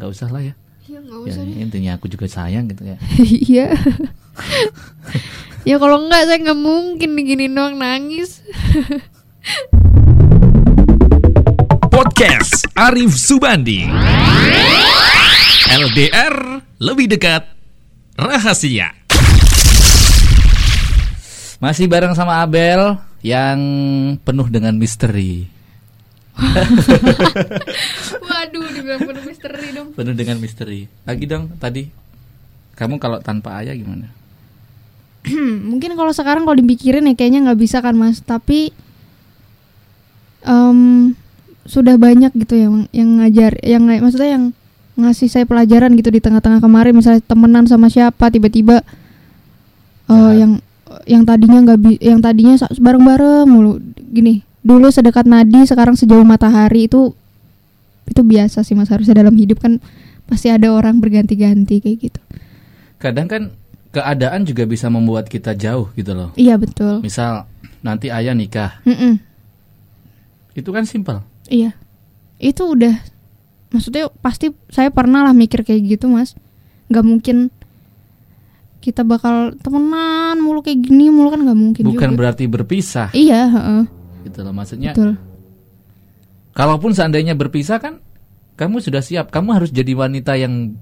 nggak usah lah ya. Ya nggak Ya, usah deh. intinya aku juga sayang gitu ya. Iya. ya kalau enggak saya nggak mungkin gini doang nangis. Podcast Arif Subandi. LDR lebih dekat rahasia. Masih bareng sama Abel yang penuh dengan misteri. Waduh, dibilang penuh misteri dong. Penuh dengan misteri. Lagi dong tadi. Kamu kalau tanpa ayah gimana? Mungkin kalau sekarang kalau dipikirin ya kayaknya nggak bisa kan mas. Tapi em, sudah banyak gitu yang yang ngajar, yang maksudnya yang ngasih saya pelajaran gitu di tengah-tengah kemarin misalnya temenan sama siapa tiba-tiba eh, Jahat. yang yang tadinya nggak bi- yang tadinya bareng-bareng mulu gini dulu sedekat nadi sekarang sejauh matahari itu itu biasa sih mas harusnya dalam hidup kan pasti ada orang berganti-ganti kayak gitu Kadang kan keadaan juga bisa membuat kita jauh gitu loh. iya betul Misal nanti ayah nikah, Mm-mm. itu kan simpel. Iya. Itu udah maksudnya pasti saya pernah lah mikir kayak gitu, Mas. Gak mungkin kita bakal temenan mulu kayak gini mulu kan gak mungkin Bukan juga. berarti berpisah Iya, heeh, gitu loh. Maksudnya betul. Kalaupun seandainya berpisah kan kamu sudah siap. Kamu harus jadi wanita yang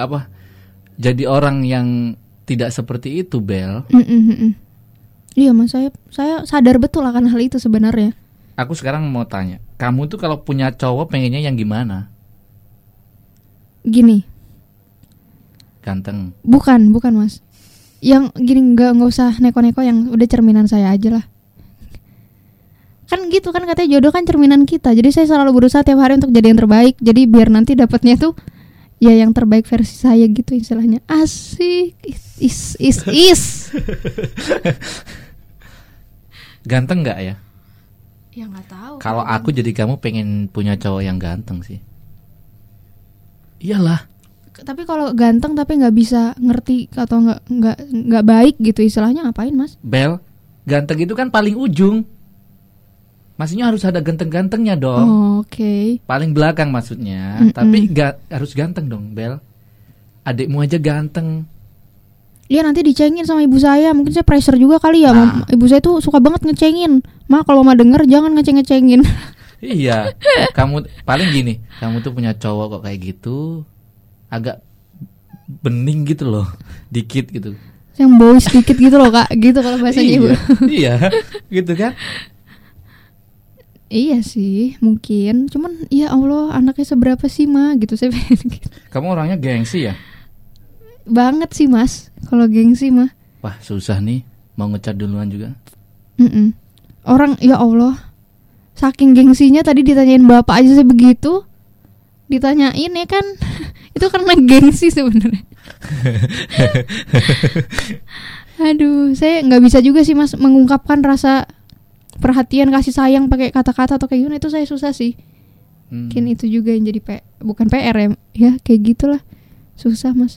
apa? Jadi orang yang tidak seperti itu, Bel. Mm-mm. Iya, Mas, saya saya sadar betul akan hal itu sebenarnya. Aku sekarang mau tanya, kamu tuh kalau punya cowok pengennya yang gimana? Gini, Ganteng. bukan, bukan, Mas. Yang gini nggak nggak usah neko-neko yang udah cerminan saya aja lah. Kan gitu kan katanya jodoh kan cerminan kita. Jadi saya selalu berusaha tiap hari untuk jadi yang terbaik. Jadi biar nanti dapatnya tuh ya yang terbaik versi saya gitu istilahnya. Asik. Is is is. Ganteng nggak ya? ya nggak tahu. Kalau aku jadi kamu pengen punya cowok yang ganteng sih. Iyalah. tapi kalau ganteng tapi nggak bisa ngerti atau nggak nggak nggak baik gitu istilahnya ngapain mas? Bel, ganteng itu kan paling ujung. Maksudnya harus ada ganteng-gantengnya dong. Oh, Oke. Paling belakang maksudnya. Mm-mm. Tapi ga, harus ganteng dong, Bel. Adikmu aja ganteng. Iya nanti dicengin sama ibu saya. Mungkin saya pressure juga kali ya. Nah. Ibu saya tuh suka banget ngecengin. Ma kalau mama denger jangan ngeceng-ngecengin. Iya. kamu paling gini, kamu tuh punya cowok kok kayak gitu. Agak bening gitu loh. Dikit gitu. Yang boys sedikit gitu loh kak. Gitu kalau bahasanya ibu. iya. iya. Gitu kan? Iya sih mungkin. Cuman ya Allah anaknya seberapa sih ma gitu saya pengen gitu. Kamu orangnya gengsi ya? Banget sih mas. Kalau gengsi mah. Wah, susah nih. Mau ngecat duluan juga. Mm-mm. Orang ya Allah saking gengsinya tadi ditanyain bapak aja saya begitu ditanyain ya kan itu karena gengsi sebenarnya aduh saya nggak bisa juga sih mas mengungkapkan rasa perhatian kasih sayang pakai kata-kata atau kayak gimana itu saya susah sih Hmm. mungkin itu juga yang jadi P bukan PR ya ya kayak gitulah susah mas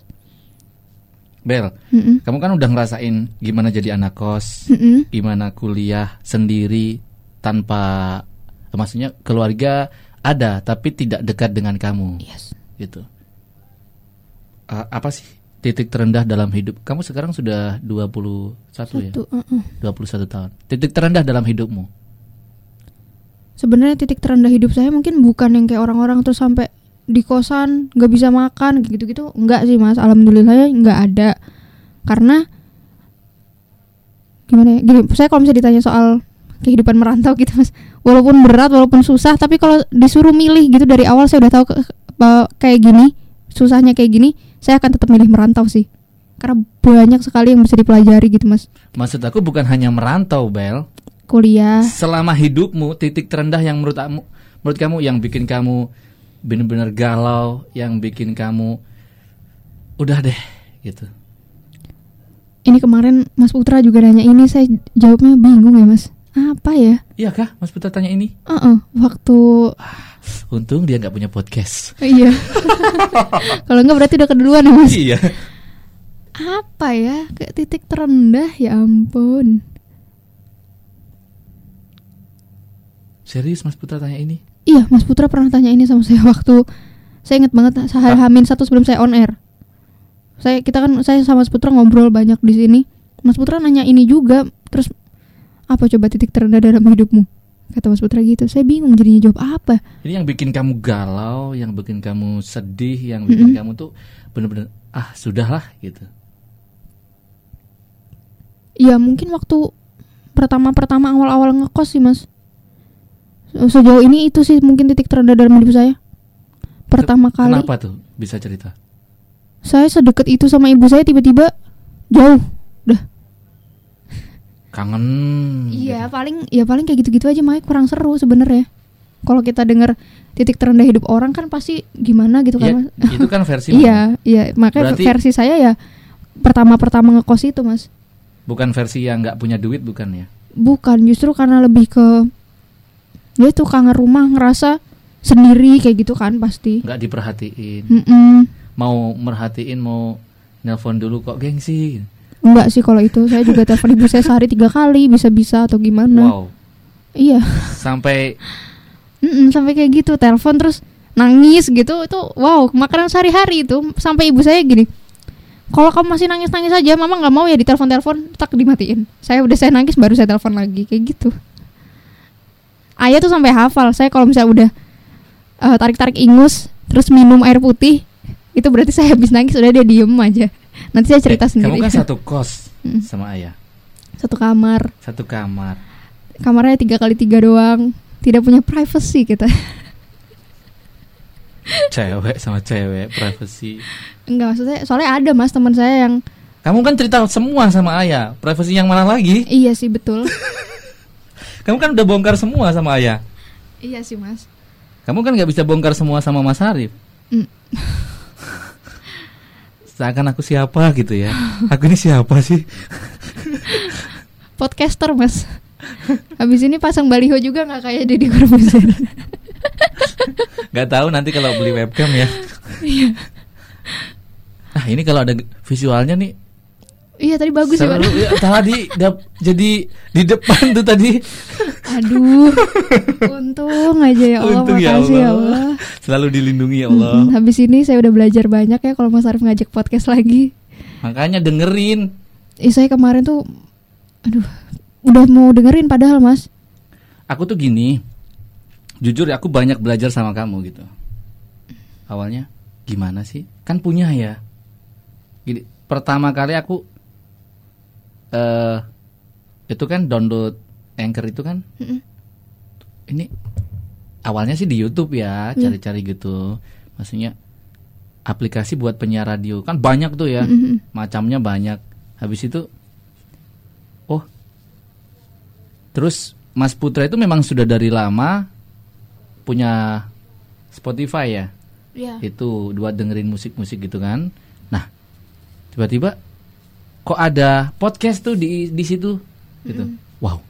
Bel, Mm-mm. kamu kan udah ngerasain gimana jadi anak kos, Mm-mm. gimana kuliah sendiri tanpa maksudnya keluarga ada tapi tidak dekat dengan kamu yes gitu. A- apa sih titik terendah dalam hidup? Kamu sekarang sudah 21 ya? Satu, uh-uh. 21 tahun. Titik terendah dalam hidupmu. sebenarnya titik terendah hidup saya mungkin bukan yang kayak orang-orang terus sampai di kosan nggak bisa makan gitu-gitu nggak sih mas alhamdulillah nggak ada karena gimana ya gini saya kalau misalnya ditanya soal kehidupan merantau gitu mas walaupun berat walaupun susah tapi kalau disuruh milih gitu dari awal saya udah tahu ke- kayak gini susahnya kayak gini saya akan tetap milih merantau sih karena banyak sekali yang bisa dipelajari gitu mas Maksud aku bukan hanya merantau, Bel. kuliah Selama hidupmu titik terendah yang menurut kamu menurut kamu yang bikin kamu benar-benar galau, yang bikin kamu udah deh gitu. Ini kemarin Mas Putra juga nanya ini saya jawabnya bingung ya Mas. Apa ya? Iya kah, Mas Putra tanya ini? Heeh, waktu Untung dia nggak punya podcast. iya. Kalau enggak berarti udah keduluan ya Mas. iya. Apa ya? Ke titik terendah ya ampun. Serius Mas Putra tanya ini? Iya, Mas Putra pernah tanya ini sama saya waktu Saya inget banget saya hamin satu sebelum saya on air. Saya kita kan saya sama Mas Putra ngobrol banyak di sini. Mas Putra nanya ini juga, terus apa coba titik terendah dalam hidupmu? Kata Mas Putra gitu. Saya bingung jadinya jawab apa. Ini yang bikin kamu galau, yang bikin kamu sedih, yang bikin Mm-mm. kamu tuh bener-bener ah sudahlah gitu. Ya mungkin waktu pertama-pertama awal-awal ngekos sih mas Se- Sejauh ini itu sih mungkin titik terendah dalam hidup saya Pertama kali Kenapa tuh? Bisa cerita? saya sedekat itu sama ibu saya tiba-tiba jauh Kangen. Iya gitu. paling ya paling kayak gitu-gitu aja makanya kurang seru sebenarnya Kalau kita dengar titik terendah hidup orang kan pasti gimana gitu Iya, kan mas itu kan versi Iya iya makanya Berarti- versi saya ya pertama-pertama ngekos itu mas bukan versi yang nggak punya duit bukan ya? Bukan, justru karena lebih ke ya itu kangen rumah ngerasa sendiri kayak gitu kan pasti. Nggak diperhatiin. Mm-mm. Mau merhatiin mau nelpon dulu kok gengsi. Enggak sih kalau itu saya juga telepon ibu saya sehari tiga kali bisa-bisa atau gimana. Wow. Iya, Sampai Mm-mm, sampai kayak gitu telepon terus nangis gitu itu wow makanan sehari-hari itu sampai ibu saya gini. Kalau kamu masih nangis-nangis aja, mama nggak mau ya ditelepon-telepon, tak dimatiin. Saya udah saya nangis baru saya telepon lagi kayak gitu. Ayah tuh sampai hafal. Saya kalau misalnya udah eh, tarik-tarik ingus, terus minum air putih, itu berarti saya habis nangis udah dia diem aja. Nanti saya cerita eh, sendiri. kamu kan satu kos Mm. sama ayah, Satu kamar, satu kamar. kamarnya tiga kali tiga doang, tidak punya privacy kita. Cewek sama cewek, privacy. Enggak maksudnya, soalnya ada mas teman saya yang Kamu kan cerita semua sama ayah. Privacy yang mana lagi? iya sih betul. Kamu kan udah bongkar semua sama ayah. iya sih mas. Kamu kan nggak bisa bongkar semua sama Mas Arif. Mm. Seakan aku siapa gitu ya. Aku ini siapa sih? Podcaster mas. Habis ini pasang baliho juga nggak kayak Deddy Corbuzier. Gak tahu nanti kalau beli webcam ya. Nah ini kalau ada visualnya nih Iya tadi bagus ya seru Pak. ya, tadi dap- jadi di depan tuh tadi. Aduh, untung aja ya Allah, Untung ya makasih ya Allah. Allah. Selalu dilindungi ya Allah. Mm-mm, habis ini saya udah belajar banyak ya kalau Mas Arif ngajak podcast lagi. Makanya dengerin. Ih saya kemarin tuh, aduh, udah mau dengerin padahal Mas. Aku tuh gini. Jujur ya, aku banyak belajar sama kamu gitu. Awalnya gimana sih? Kan punya ya. Gini, pertama kali aku eh itu kan download Anchor itu kan Mm-mm. ini awalnya sih di YouTube ya, Iya. cari-cari gitu. Maksudnya aplikasi buat penyiar radio kan banyak tuh ya. Mm-mm. macamnya banyak. Habis itu oh. Terus Mas Putra itu memang sudah dari lama punya Spotify ya. Iya. Itu buat dengerin musik-musik gitu kan. Nah, tiba-tiba kok ada podcast tuh di di situ gitu. Wow.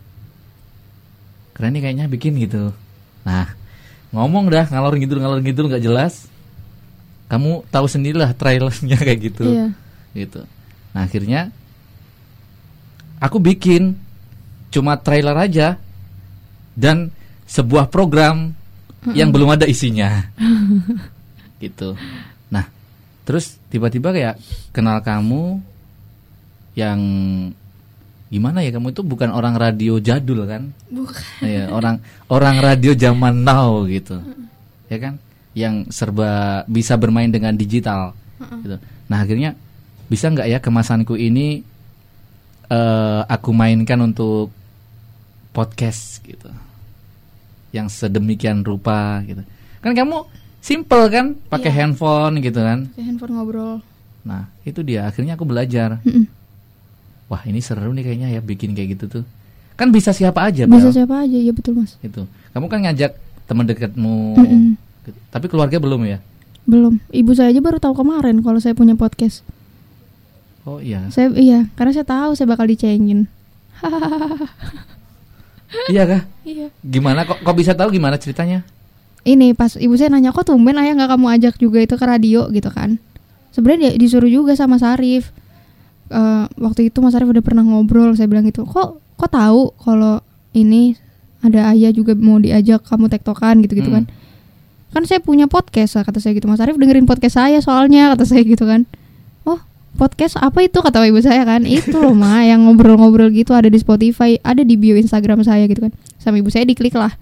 Keren nih kayaknya bikin gitu. Nah, ngomong dah ngalor ngidul ngalor ngidul nggak jelas. Kamu tahu sendirilah trailernya kayak gitu Iya. gitu. Nah akhirnya aku bikin cuma trailer aja dan sebuah program yang belum ada isinya, gitu. Nah terus tiba-tiba kayak kenal kamu yang gimana ya kamu itu bukan orang radio jadul kan? Bukan. Iya, orang orang radio zaman now gitu. Ya kan? Yang serba bisa bermain dengan digital gitu. Nah, akhirnya bisa nggak ya kemasanku ini eh aku mainkan untuk podcast gitu. Yang sedemikian rupa gitu. Kan kamu simple kan pakai Iya. handphone gitu kan. Kayak handphone ngobrol. Nah, itu dia akhirnya aku belajar. Mm-mm. Wah, ini seru nih kayaknya ya bikin kayak gitu tuh. Kan bisa siapa aja, Bisa Bel. siapa aja, ya betul Mas. itu kamu kan ngajak teman dekatmu tapi keluarga belum ya Belum. Ibu saya aja baru tahu kemarin kalau saya punya podcast. oh iya Saya iya, karena saya tahu saya bakal dicengin. iya kah Iya. gimana kok kok bisa tahu gimana ceritanya Ini pas ibu saya nanya kok tumben ayah nggak kamu ajak juga itu ke radio gitu kan. Sebenarnya disuruh juga sama Sarif. Eh, waktu itu Mas Arif udah pernah ngobrol, saya bilang gitu. Kok kok tahu kalau ini ada ayah juga mau diajak kamu tektokan gitu-gitu Hmm. kan. kan saya punya podcast kata saya gitu Mas Arif dengerin podcast saya soalnya kata saya gitu kan oh podcast apa itu kata ibu saya kan itu loh ma yang ngobrol-ngobrol gitu ada di Spotify ada di bio Instagram saya gitu kan sama ibu saya diklik lah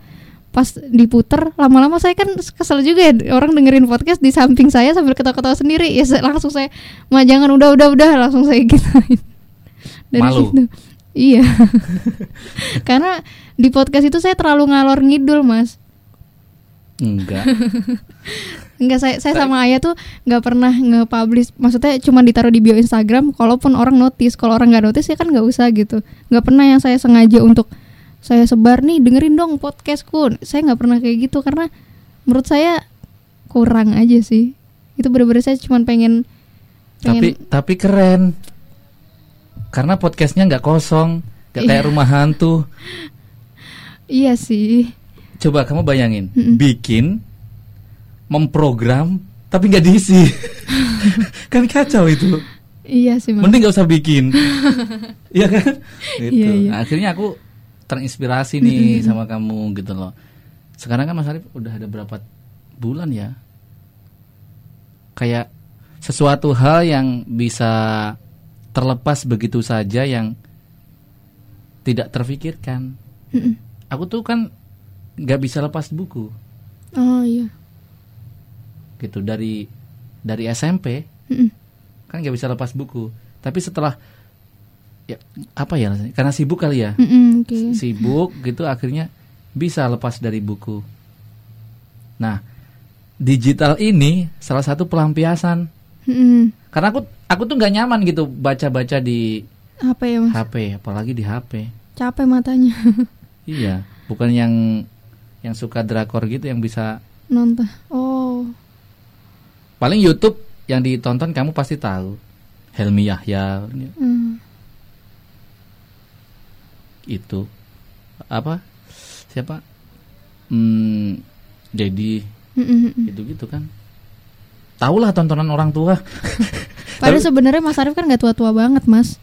pas diputer lama-lama saya kan kesel juga ya orang dengerin podcast di samping saya sambil ketawa-ketawa sendiri. Ya saya- langsung saya ma jangan udah udah udah langsung saya gituin. Dari Malu? situ. Iya. Karena di podcast itu saya terlalu ngalor ngidul mas. Enggak. Enggak saya saya sama Ayah tuh nggak pernah nge-publish. Maksudnya cuma ditaruh di bio Instagram kalaupun orang notice. Kalau orang nggak notice ya kan nggak usah gitu. Nggak pernah yang saya sengaja untuk saya sebar nih dengerin dong podcastku saya nggak pernah kayak gitu karena menurut saya kurang aja sih itu bener-bener saya cuma pengen tapi pengen tapi keren. Karena podcastnya nggak kosong, nggak kayak Iya. rumah hantu. iya sih Coba kamu bayangin, Mm-mm. bikin, memprogram, tapi nggak diisi. kan kacau itu. iya sih mas Mending nggak usah bikin. Iya kan? Gitu. Iya, iya. Nah, akhirnya aku terinspirasi nih sama kamu gitu loh. Sekarang kan Mas Arif udah ada berapa bulan ya? Kayak sesuatu hal yang bisa terlepas begitu saja yang tidak terfikirkan. Mm-mm. Aku tuh kan nggak bisa lepas buku oh iya gitu dari dari SMP Mm-mm. kan nggak bisa lepas buku. Tapi setelah ya apa ya karena sibuk kali ya. Mm-mm, oke sibuk gitu akhirnya bisa lepas dari buku. Nah, digital ini salah satu pelampiasan. Mm-mm. Karena aku aku tuh nggak nyaman gitu baca-baca di apa ya mas HP, apalagi di HP. capek matanya Iya, bukan yang yang suka drakor gitu yang bisa nonton oh paling YouTube yang ditonton kamu pasti tahu. Helmi Yahya Hmm. Itu apa? Siapa? Hmm, Dedi Mm-mm. gitu-gitu kan. Tahulah tontonan orang tua. Padahal Tapi- sebenarnya Mas Arif kan nggak tua-tua banget, Mas.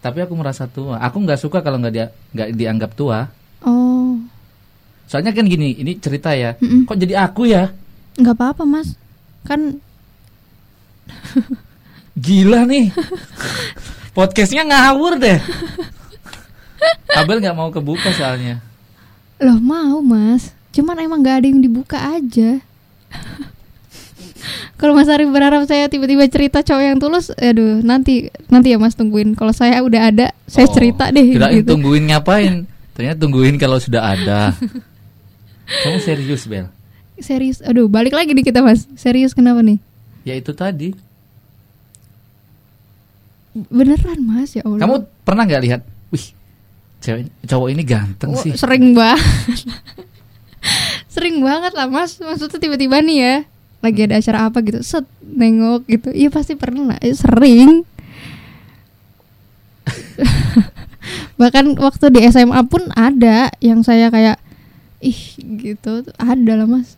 Tapi aku merasa tua. Aku nggak suka kalau nggak dia nggak dianggap tua. Oh, Soalnya kan gini, ini cerita ya. Mm-mm. Kok jadi aku ya? nggak apa-apa, Mas. Kan Gila nih. Podcastnya ngawur deh. Abel nggak mau kebuka soalnya. loh mau, Mas. Cuman emang nggak ada yang dibuka aja. Kalau Mas Arif berharap saya tiba-tiba cerita cowok yang tulus, aduh nanti nanti ya Mas tungguin. Kalau saya udah ada, saya Oh, cerita deh. Kirain gitu. tungguin ngapain? Ternyata tungguin kalau sudah ada. Kamu serius Bel? Serius, aduh balik lagi nih kita Mas. Serius kenapa nih? Ya itu tadi. Beneran Mas ya Allah. Kamu pernah nggak lihat? Cewek cowok ini ganteng Wah, sih. Sering banget. sering banget lah mas. Maksudnya tiba-tiba nih ya. Lagi ada acara apa gitu. Set nengok gitu. Iya pasti pernah. Eh, sering. Bahkan waktu di SMA pun ada yang saya kayak ih gitu ada lah mas.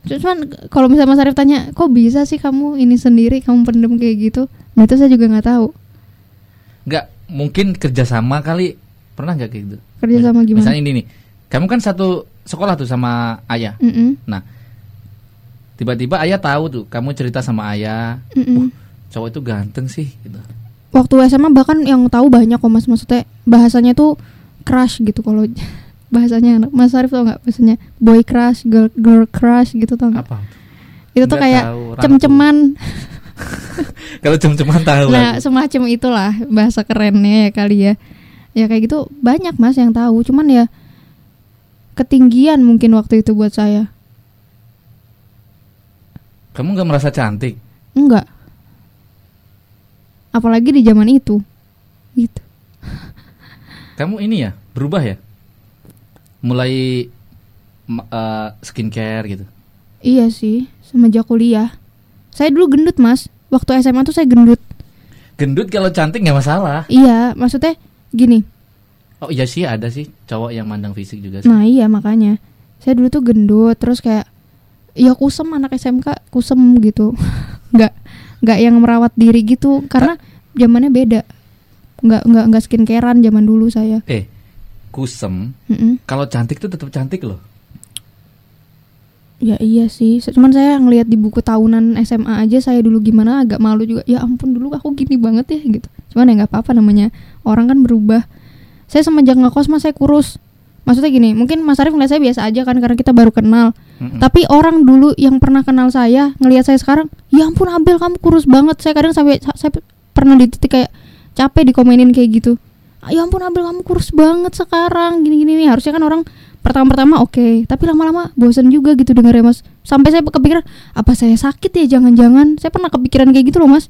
Cuman kalau misalnya Mas Arif tanya, kok bisa sih kamu ini sendiri, kamu pendem kayak gitu? Nah itu saya juga nggak tahu. Nggak mungkin kerjasama kali. Pernah nggak kayak gitu? Kerja sama gimana? Misalnya ini nih, kamu kan satu sekolah tuh sama ayah. Mm-mm, Nah, tiba-tiba ayah tahu tuh, kamu cerita sama ayah, mm-mm. cowok itu ganteng sih, gitu. waktu SMA bahkan yang tahu banyak kok mas maksudnya bahasanya tuh crush gitu kalau bahasanya anak Mas Arif tau nggak bahasanya boy crush girl girl crush gitu tau nggak Apa? itu tuh Nggak kayak cem-ceman Kalau cem-ceman tahu nah semacam itulah bahasa kerennya ya kali ya. Ya kayak gitu banyak mas yang tahu. Cuman ya ketinggian mungkin waktu itu buat saya. Kamu nggak merasa cantik? enggak. Apalagi di zaman itu. Gitu. Kamu ini ya, berubah ya? Mulai eh, skincare gitu. iya sih semenjak kuliah saya dulu gendut mas waktu SMA tuh saya gendut Gendut kalau cantik nggak masalah. Iya, maksudnya gini. Oh iya sih ada sih cowok yang mandang fisik juga sih. Nah, iya makanya. Saya dulu tuh gendut, terus kayak ya kusem anak SMK, kusem gitu. nggak nggak yang merawat diri gitu karena zamannya beda. Nggak nggak nggak skincarean zaman dulu saya. Eh, kusem. Mm-mm. Kalau cantik tuh tetap cantik loh. Ya iya sih, cuman saya ngelihat di buku tahunan SMA aja saya dulu gimana agak malu juga. Ya ampun dulu aku gini banget ya gitu. Cuman ya nggak apa-apa namanya orang kan berubah. Saya semenjak ngekos mas saya kurus. Maksudnya gini, mungkin Mas Arif ngeliat saya biasa aja kan karena kita baru kenal. Mm-mm. Tapi orang dulu yang pernah kenal saya ngelihat saya sekarang, ya ampun Abel kamu kurus banget. Saya kadang sampai sa- saya pernah di titik kayak capek dikomenin kayak gitu. Ya ampun Abel kamu kurus banget sekarang gini-gini nih. Harusnya kan orang pertama-pertama oke, tapi lama-lama bosan juga gitu denger ya Mas. Sampai saya kepikiran apa saya sakit ya jangan-jangan. Saya pernah kepikiran kayak gitu loh Mas.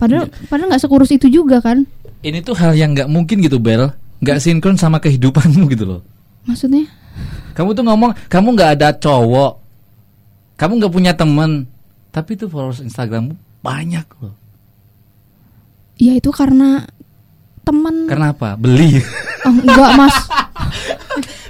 Padahal padahal nggak sekurus itu juga kan. Ini tuh hal yang nggak mungkin gitu Bel, nggak sinkron sama kehidupanmu gitu loh. Maksudnya? Kamu tuh ngomong kamu nggak ada cowok, kamu nggak punya temen, tapi tuh followers Instagrammu banyak loh. Ya itu karena teman. Karena apa? Beli, Oh, enggak Mas.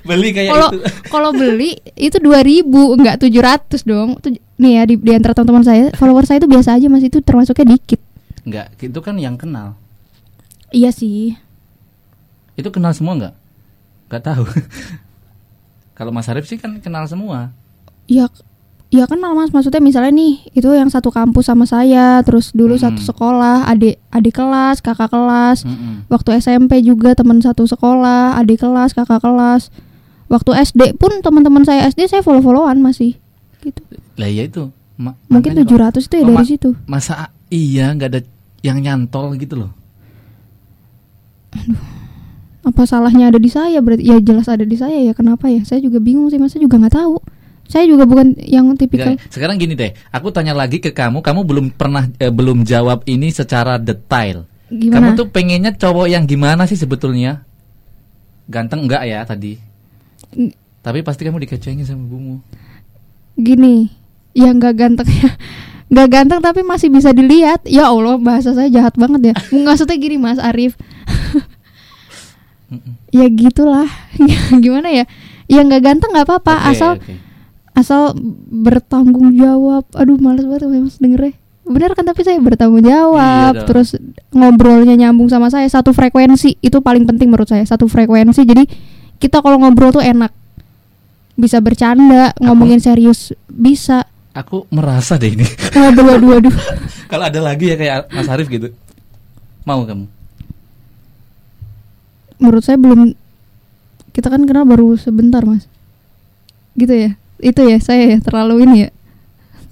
beli kayak Kalau itu. kalau beli itu 2000 enggak 700 dong. Nih ya di, di antara teman-teman saya, follower saya itu biasa aja Mas, itu termasuknya dikit. Nggak, itu kan yang kenal. Iya sih. Itu kenal semua nggak? Nggak tahu. Kalau Mas Arif sih kan kenal semua. Ya ya kenal Mas, maksudnya misalnya nih, itu yang satu kampus sama saya, terus dulu Hmm. satu sekolah, adik adik kelas, kakak kelas. Mm-mm. Waktu SMP juga teman satu sekolah, adik kelas, kakak kelas. Waktu SD pun teman-teman saya SD saya follow-followan masih gitu. Lah iya itu. Ma- Mungkin makanya kok 700 itu ya Oh, dari situ. Masa iya nggak ada yang nyantol gitu loh. apa salahnya ada di saya berarti ya jelas ada di saya ya kenapa ya saya juga bingung sih masa juga nggak tahu saya juga bukan yang tipikal Sekarang gini deh, aku tanya lagi ke kamu, kamu belum pernah eh, belum jawab ini secara detail. gimana Kamu tuh pengennya cowok yang gimana sih sebetulnya? Ganteng enggak ya tadi? Tapi pasti kamu dikecengin sama ibumu. gini ya nggak ganteng ya. Nggak ganteng tapi masih bisa dilihat. Ya allah bahasa saya jahat banget ya. Maksudnya gini mas Arif. Ya gitulah. Gimana ya? Ya nggak ganteng nggak apa-apa. Oke, asal oke. asal bertanggung jawab. Aduh males banget mas dengernya benar kan tapi saya bertanggung jawab. Iya terus ngobrolnya nyambung sama saya. Satu frekuensi itu paling penting menurut saya. Satu frekuensi jadi kita kalau ngobrol tuh enak bisa bercanda ngomongin serius bisa Aku merasa deh ini. waduh Kalau ada lagi ya kayak Mas Arif gitu. Mau kamu? menurut saya belum kita kan kenal baru sebentar mas gitu ya itu ya saya ya terlalu ini ya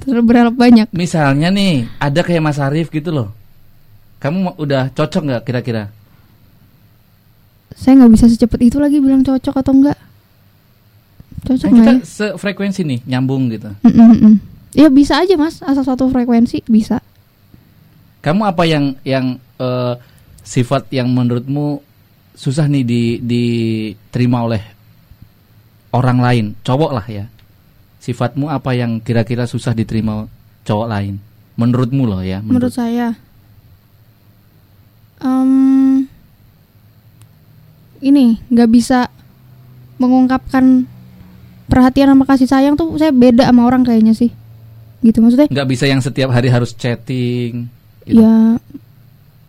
terlalu berharap banyak Misalnya nih, ada kayak Mas Arif gitu loh. Kamu udah cocok nggak kira-kira? Saya nggak bisa secepat itu lagi bilang cocok atau enggak cocok nggak kita ya sefrekuensi nih, nyambung gitu. Mm, mm, mm. ya bisa aja mas asal satu frekuensi bisa Kamu apa yang yang eh, sifat yang menurutmu susah nih di diterima oleh orang lain, cowok lah ya. Sifatmu apa yang kira-kira susah diterima cowok lain? Menurutmu loh ya. menurut saya Em, ini nggak bisa mengungkapkan perhatian sama kasih sayang tuh saya beda sama orang kayaknya sih gitu maksudnya nggak bisa yang setiap hari harus chatting. gitu. ya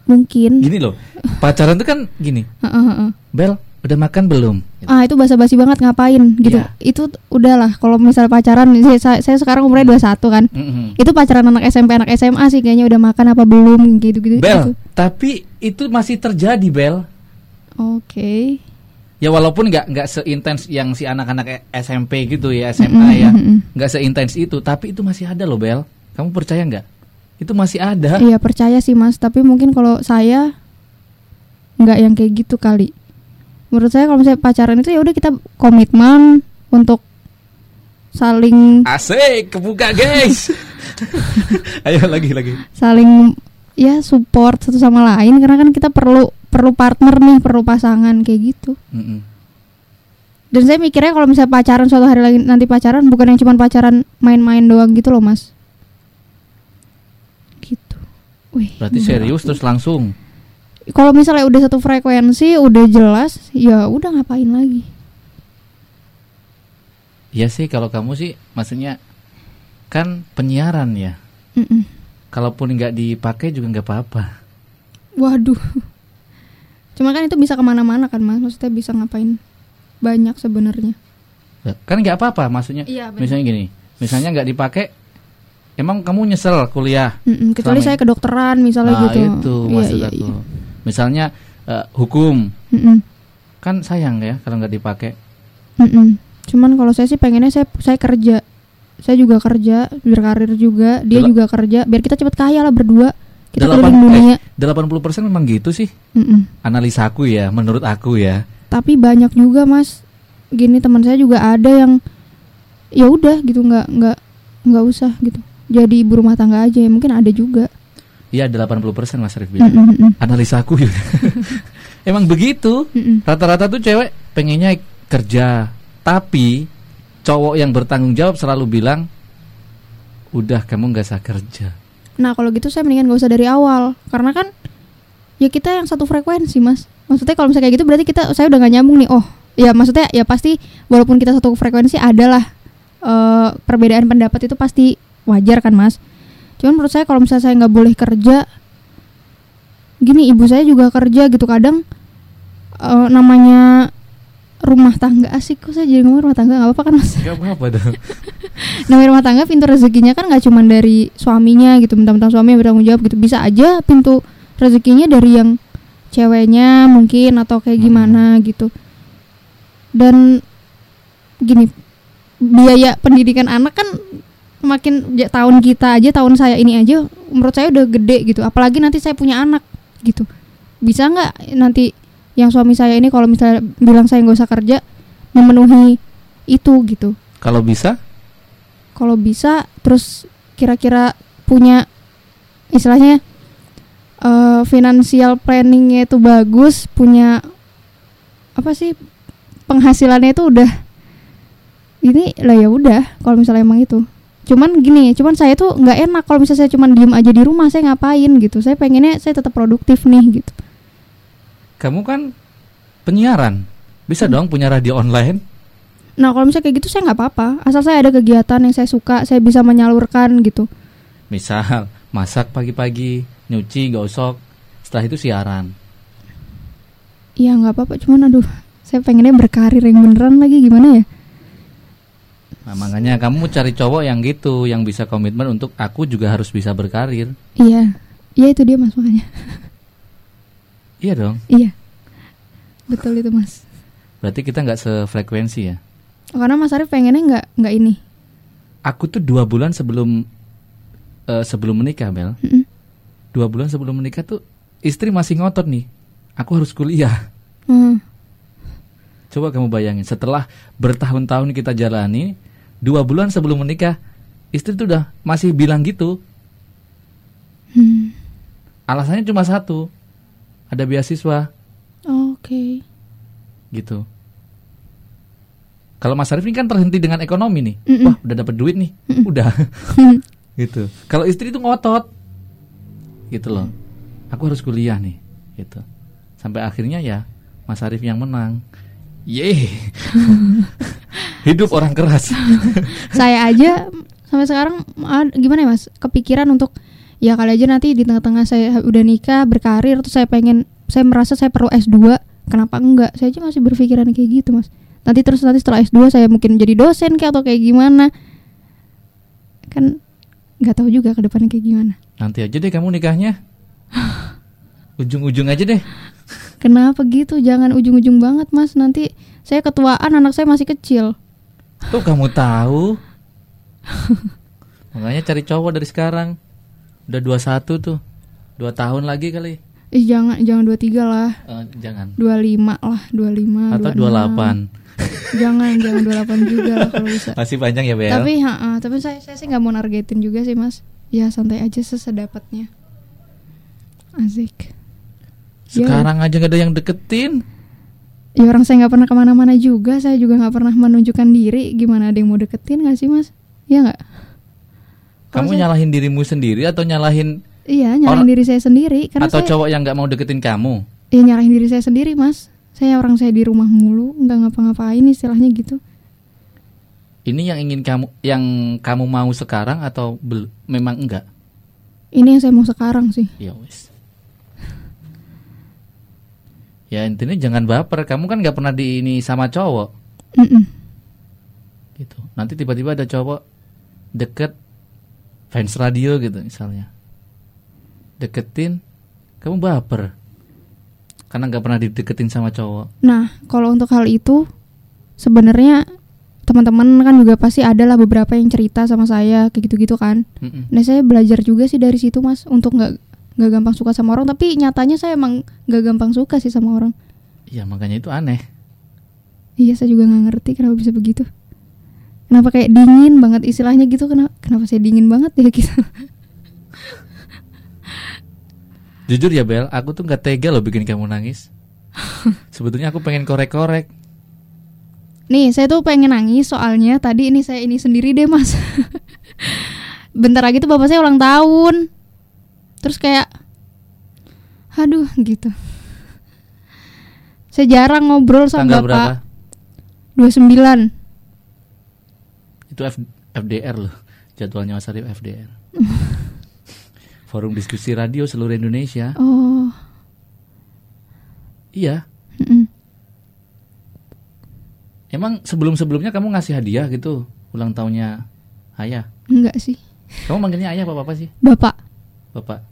mungkin Gini loh, pacaran tuh kan gini. Heeh, heeh. Bel, udah makan belum? ah itu basa-basi banget ngapain gitu Iya. itu udahlah kalau misal pacaran saya, saya, sekarang umurnya 21 kan Mm-mm. itu pacaran anak SMP anak SMA sih kayaknya udah makan apa belum gitu gitu Bel, tapi itu masih terjadi Bel. Oke Ya walaupun nggak nggak seintens yang si anak-anak SMP gitu ya SMA ya, nggak seintens itu, tapi itu masih ada loh Bel. Kamu percaya nggak? Itu masih ada. Iya percaya sih mas, tapi mungkin kalau saya nggak yang kayak gitu kali. Menurut saya kalau misalnya pacaran itu ya udah kita komitmen untuk saling Asik, kebuka guys. Ayo lagi lagi. saling ya support satu sama lain karena kan kita perlu perlu partner nih, perlu pasangan kayak gitu. Mm-mm. Dan saya mikirnya kalau misalnya pacaran suatu hari lagi nanti pacaran bukan yang cuma pacaran main-main doang gitu loh mas. Gitu. Wih. Berarti serius terus langsung. kalau misalnya udah satu frekuensi udah jelas ya udah ngapain lagi Ya sih kalau kamu sih maksudnya kan penyiaran ya. Mm-mm. Kalaupun nggak dipakai juga nggak apa-apa. waduh cuma kan itu bisa ke mana-mana kan mas maksudnya bisa ngapain banyak sebenarnya Lah, Kan nggak apa-apa maksudnya. Iya, benar. Misalnya gini, Misalnya nggak dipakai, emang kamu nyesel kuliah? Mm-mm, kecuali Selama saya kedokteran misalnya Nah gitu itu Iya, maksud iya, aku. iya. Misalnya eh, hukum, Mm-mm, kan sayang ya kalau nggak dipakai. mm-mm. cuman kalau saya sih pengennya saya saya kerja saya juga kerja berkarir juga dia juga kerja biar kita cepet kaya lah berdua kita Delapan- keliling dunia 80% memang gitu sih. Mm-mm. Analisa aku ya, menurut aku ya. tapi banyak juga mas gini teman saya juga ada yang ya udah gitu nggak nggak nggak usah gitu jadi ibu rumah tangga aja ya mungkin ada juga Iya 80% Mas Arif bilang. Mm-mm, mm-mm, Analisa aku ya. Emang begitu. Rata-rata tuh cewek pengennya kerja, tapi cowok yang bertanggung jawab selalu bilang, udah kamu nggak usah kerja. Nah kalau gitu saya mendingan gak usah dari awal. Karena kan Ya kita yang satu frekuensi mas. Maksudnya kalau misalnya kayak gitu berarti kita Saya udah gak nyambung nih. Oh ya maksudnya ya pasti Walaupun kita satu frekuensi adalah eh, Perbedaan pendapat itu pasti wajar kan mas? Cuman menurut saya kalau misalnya saya nggak boleh kerja Gini ibu saya juga kerja gitu. Kadang eh, Namanya rumah tangga asik kok saya jadi ngomong rumah tangga nggak apa-apa kan mas? Gak apa-apa dong. namanya rumah tangga pintu rezekinya kan nggak cuma dari suaminya gitu mentang-mentang suami yang bertanggung jawab gitu. Bisa aja pintu rezekinya dari yang ceweknya mungkin atau kayak Hmm. gimana gitu. Dan gini biaya pendidikan anak kan makin ja- tahun kita aja tahun saya ini aja menurut saya udah gede gitu. Apalagi nanti saya punya anak gitu. Bisa nggak nanti yang suami saya ini kalau misalnya bilang saya nggak usah kerja memenuhi itu gitu? Kalau bisa, kalau bisa terus kira-kira punya istilahnya eh financial planningnya itu bagus punya apa sih penghasilannya itu udah ini lah ya udah kalau misalnya emang itu cuman gini cuman saya tuh nggak enak kalau misalnya saya cuman diem aja di rumah saya ngapain gitu saya pengennya saya tetap produktif nih gitu kamu kan penyiaran. Bisa Hmm. dong punya radio online. Nah kalau misalnya kayak gitu saya nggak apa-apa asal saya ada kegiatan yang saya suka saya bisa menyalurkan gitu Misal masak pagi-pagi, nyuci, gosok. Setelah itu siaran. Iya nggak apa-apa cuman aduh saya pengennya berkarir yang beneran lagi gimana ya Nah, makanya kamu cari cowok yang gitu, yang bisa komitmen untuk aku juga harus bisa berkarir. Iya Iya itu dia mas makanya Iya dong. Iya Betul itu mas Berarti kita nggak sefrekuensi ya. Karena mas Arif pengennya nggak nggak ini Aku tuh dua bulan sebelum eh, sebelum menikah, Bel. Mm-mm. Dua bulan sebelum menikah tuh istri masih ngotot nih. Aku harus kuliah. Hmm. Coba kamu bayangin, setelah bertahun-tahun kita jalani, dua bulan sebelum menikah, istri tuh udah masih bilang gitu. Hmm. Alasannya cuma satu, ada beasiswa Oke gitu. Kalau Mas Arif ini kan terhenti dengan ekonomi nih, Mm-mm. wah udah dapat duit nih, udah. Gitu. Kalau istri itu ngotot, gitu loh. Aku harus kuliah nih, gitu. Sampai akhirnya ya Mas Arif yang menang. Yeay, hidup orang keras. Saya aja sampai sekarang ad- gimana ya mas? Kepikiran untuk Ya kali aja nanti di tengah-tengah saya udah nikah Berkarir Terus saya pengen Saya merasa saya perlu S2 Kenapa enggak? Saya aja masih berpikiran kayak gitu mas Nanti terus nanti setelah S2 saya mungkin jadi dosen kayak Atau kayak gimana Kan nggak tahu juga ke depannya kayak gimana Nanti aja deh kamu nikahnya. Ujung-ujung aja deh. Kenapa gitu Jangan ujung-ujung banget mas Nanti saya ketuaan anak saya masih kecil Tuh kamu tahu. Makanya cari cowok dari sekarang. Udah 21 tuh. Dua tahun lagi kali. Ih jangan jangan 23 lah Eh, jangan. 25 lah 25 Atau 26. 28. Jangan jangan 28 juga lah kalau bisa Masih panjang ya, Bel? Tapi ha, ha, tapi saya saya sih nggak mau nargetin juga sih mas. Ya santai aja sesedapatnya. Asik. Sekarang aja gak ada yang deketin. Ya orang saya nggak pernah ke mana-mana juga. Saya juga nggak pernah menunjukkan diri. Gimana ada yang mau deketin nggak sih mas? Iya nggak? Kamu saya- nyalahin dirimu sendiri atau nyalahin Iya nyalahin Orang- diri saya sendiri. Karena atau saya cowok yang nggak mau deketin kamu? ya nyalahin diri saya sendiri mas. Saya orang saya di rumah mulu nggak ngapa-ngapain istilahnya gitu. Ini yang ingin kamu yang kamu mau sekarang atau bel- memang enggak? Ini yang saya mau sekarang sih. Ya wis. Ya intinya jangan baper. Kamu kan nggak pernah di ini sama cowok Mm-mm. gitu. Nanti tiba-tiba ada cowok deket fans radio gitu misalnya deketin kamu baper karena nggak pernah dideketin sama cowok Nah, kalau untuk hal itu sebenarnya teman-teman kan juga pasti ada lah beberapa yang cerita sama saya kayak gitu-gitu kan. Mm-mm. Nah, saya belajar juga sih dari situ, Mas, untuk nggak nggak gampang suka sama orang, tapi nyatanya saya emang nggak gampang suka sih sama orang. ya makanya itu aneh Iya, saya juga nggak ngerti kenapa bisa begitu. Kenapa kayak dingin banget istilahnya gitu? Kenapa kenapa saya dingin banget ya gitu? Jujur ya Bel aku tuh nggak tega loh bikin kamu nangis sebetulnya aku pengen korek-korek Nih, saya tuh pengen nangis soalnya tadi ini saya ini sendiri deh, Mas. Bentar lagi tuh bapak saya ulang tahun. Terus kayak aduh gitu. Saya jarang ngobrol sama tanggal berapa bapak. 29. itu F- FDR loh jadwalnya Mas Arif FDR Forum Diskusi Radio seluruh Indonesia. Oh. iya. Mm-mm. emang sebelum-sebelumnya kamu ngasih hadiah gitu ulang tahunnya ayah? Enggak sih. kamu manggilnya ayah apa apa sih? Bapak. bapak.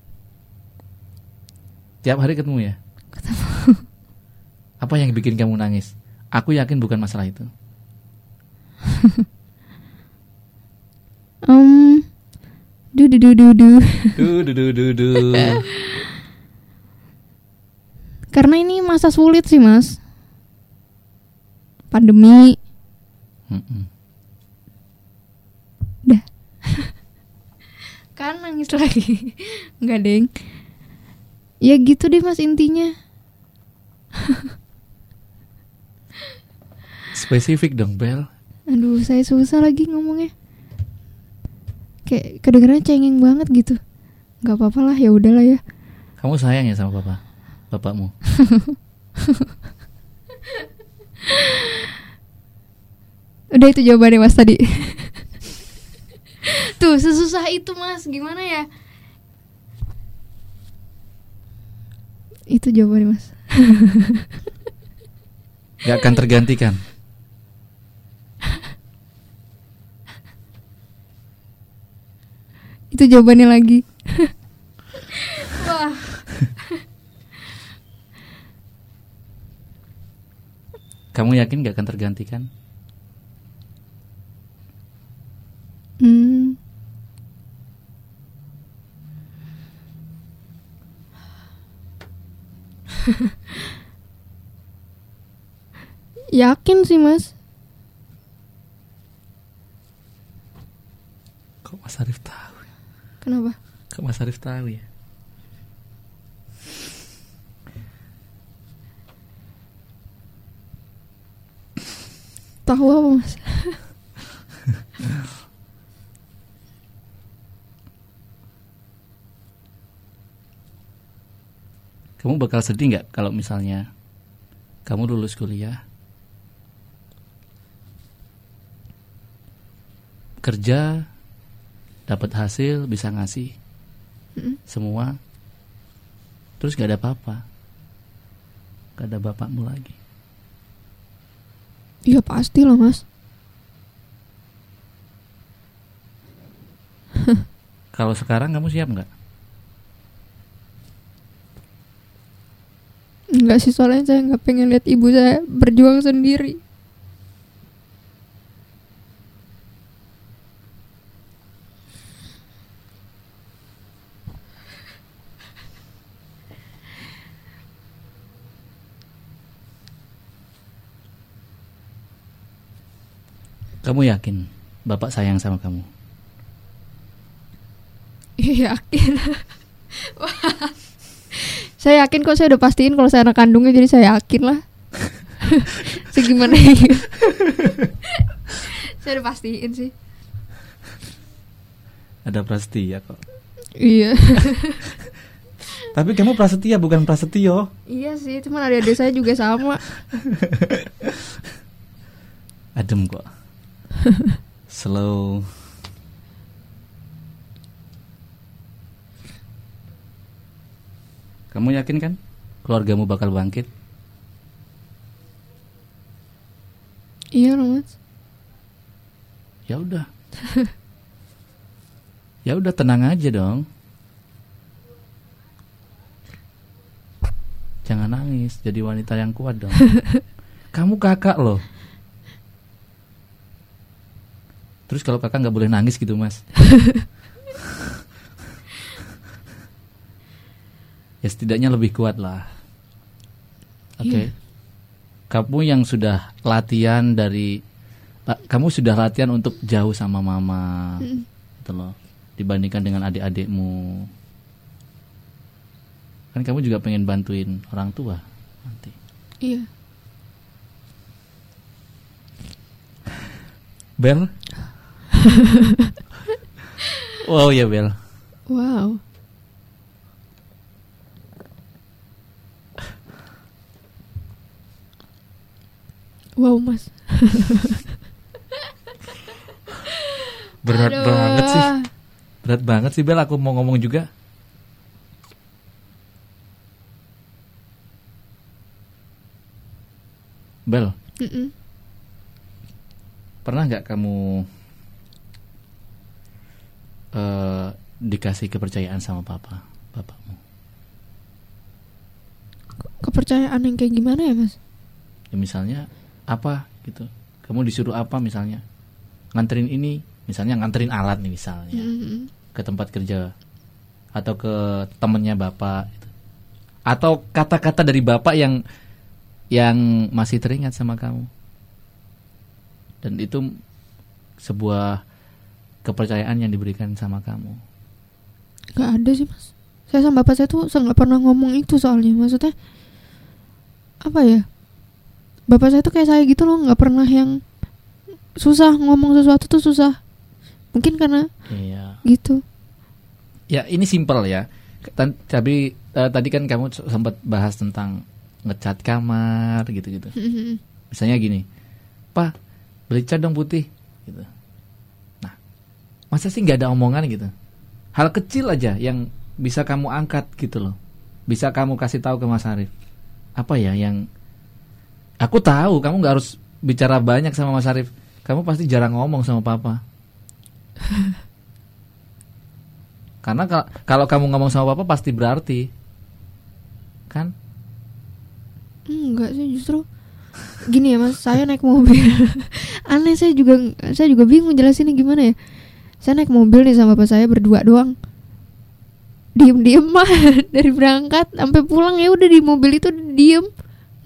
Tiap hari ketemu ya? Apa yang bikin kamu nangis? Aku yakin bukan masalah itu. Um du du du du du. duh duh duh duh duh. Karena ini masa sulit sih, Mas. Pandemi. Mm-mm. Dah. kan nangis lagi. Enggak, Deng. Ya gitu deh, Mas intinya. spesifik dong Bel Aduh, saya susah lagi ngomongnya. Kayak kedengerannya cengeng banget gitu. Gak apa-apa lah, ya udahlah ya. kamu sayang ya sama papa bapakmu Udah itu jawabannya Mas tadi. Tuh, sesusah itu Mas, gimana ya? Itu jawabannya Mas. nggak akan tergantikan Itu jawabannya lagi. Wah. kamu yakin nggak akan tergantikan Hmm. Yakin sih mas kok Mas Arif tahu? Kenapa? kok Mas Arif tahu ya Tahu apa mas? kamu bakal sedih nggak kalau misalnya kamu lulus kuliah kerja dapat hasil bisa ngasih. Semua. Terus gak ada apa-apa. Gak ada bapakmu lagi. Iya pasti lah mas. Kalau sekarang kamu siap nggak? Enggak sih soalnya saya nggak pengen lihat ibu saya berjuang sendiri kamu yakin bapak sayang sama kamu? Iya yakin. Wah. Saya yakin kok saya udah pastiin kalau saya anak kandungnya jadi saya yakin lah. Segimana ya? Saya udah pastiin sih. Ada prasetya kok. Iya. Tapi kamu prasetya bukan prasetyo. Iya sih cuman adik-adik saya juga sama. Adem kok slow kamu yakin kan keluargamu bakal bangkit Iya loh mas ya udah Ya udah tenang aja dong. Jangan nangis, jadi wanita yang kuat dong. Kamu kakak loh. Terus kalau kakak nggak boleh nangis gitu mas? ya setidaknya lebih kuat lah. Oke. Iya. Kamu yang sudah latihan dari, kamu sudah latihan untuk jauh sama mama, Mm. gitu loh. Dibandingkan dengan adik-adikmu. Kan kamu juga pengen bantuin orang tua nanti. Iya. Bel? wow ya Bel. Wow. Wow mas. Berat Aduh. banget sih. Berat banget sih Bel aku mau ngomong juga. Bel, Mm-mm. pernah nggak kamu eh dikasih kepercayaan sama papa, bapakmu? Kepercayaan yang kayak gimana ya mas? Ya misalnya apa gitu? Kamu disuruh apa misalnya? Nganterin ini, misalnya nganterin alat nih misalnya Mm-mm. ke tempat kerja atau ke temennya bapak gitu. atau kata-kata dari bapak yang yang masih teringat sama kamu dan itu sebuah kepercayaan yang diberikan sama kamu Gak ada sih mas. Saya sama bapak saya tuh saya nggak pernah ngomong itu soalnya. Maksudnya apa ya? Bapak saya tuh kayak saya gitu loh, nggak pernah yang susah ngomong sesuatu tuh susah. Mungkin karena iya gitu. ya ini simpel ya Tan- tapi eh, tadi kan kamu sempat bahas tentang ngecat kamar gitu-gitu Mm-mm. misalnya gini pak beli cat dong putih gitu masa sih nggak ada omongan gitu? Hal kecil aja yang bisa kamu angkat gitu loh. Bisa kamu kasih tahu ke Mas Arif. Apa ya yang aku tahu kamu nggak harus bicara banyak sama Mas Arif. Kamu pasti jarang ngomong sama papa. Karena kal- kalau kamu ngomong sama papa pasti berarti. Kan? Enggak sih justru. Gini ya mas, saya naik mobil. Aneh saya juga saya juga bingung jelasinnya gimana ya. Saya naik mobil nih sama bapak saya berdua doang. Diem-diem mah dari berangkat sampai pulang ya udah di mobil itu diem,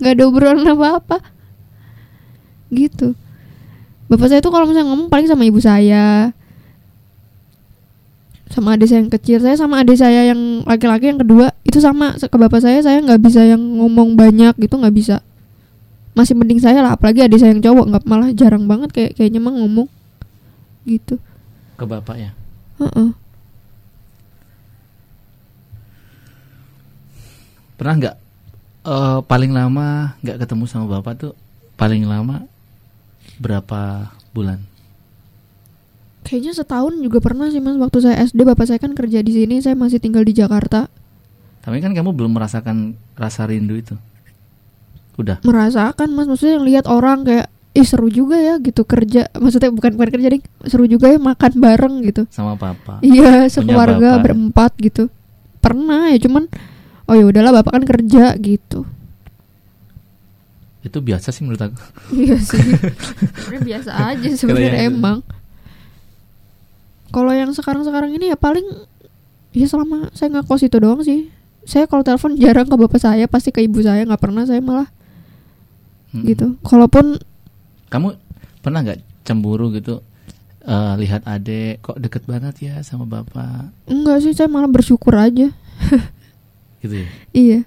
nggak ada obrolan apa-apa. Gitu. Bapak saya tuh kalau misalnya ngomong paling sama ibu saya, sama adik saya yang kecil. Saya sama adik saya yang laki-laki yang kedua. Itu sama. Ke bapak saya saya nggak bisa yang ngomong banyak gitu nggak bisa. Masih mending saya lah. Apalagi adik saya yang cowok. Nggak malah jarang banget kayak kayaknya mah ngomong. Gitu ke bapak ya Heeh. pernah nggak eh, paling lama nggak ketemu sama bapak tuh paling lama berapa bulan? Kayaknya setahun juga pernah sih mas. Waktu saya SD bapak saya kan kerja di sini saya masih tinggal di Jakarta. Tapi kan kamu belum merasakan rasa rindu itu? Udah? Merasakan mas. Maksudnya yang lihat orang kayak ih seru juga ya gitu kerja maksudnya bukan bukan kerja ding seru juga ya makan bareng gitu sama papa Iya, sekeluarga bapak. berempat gitu. Pernah ya, cuman oh ya udahlah bapak kan kerja gitu. itu biasa sih menurut aku Iya sih. Biasa aja sebenarnya emang. Kalau yang sekarang-sekarang ini ya paling ya selama saya nggak kos itu doang sih. Saya kalau telepon jarang ke bapak saya, pasti ke ibu saya, nggak pernah saya malah gitu. Kalaupun kamu pernah nggak cemburu gitu eh, lihat adek kok deket banget ya sama bapak enggak sih, saya malah bersyukur aja. gitu ya Iya.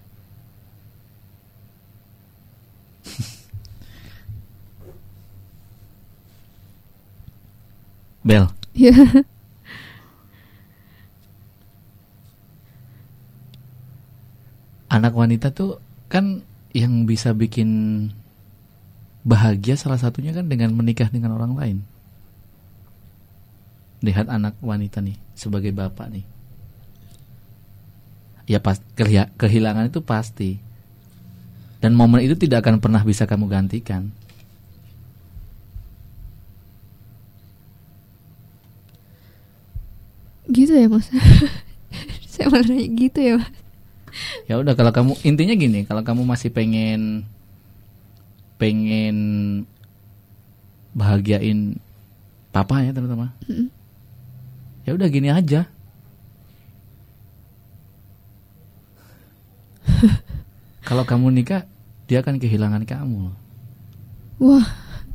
Bel Iya. anak wanita tuh kan yang bisa bikin bahagia salah satunya kan dengan menikah dengan orang lain. Lihat anak wanita nih sebagai bapak nih. Ya pas kehi- kehilangan itu pasti. Dan momen itu tidak akan pernah bisa kamu gantikan. gitu ya mas saya malah nanya gitu ya mas Ya udah kalau kamu intinya gini, kalau kamu masih pengen pengen bahagiain papa ya terutama. Mm. Ya udah gini aja. kalau kamu nikah, dia akan kehilangan kamu. wah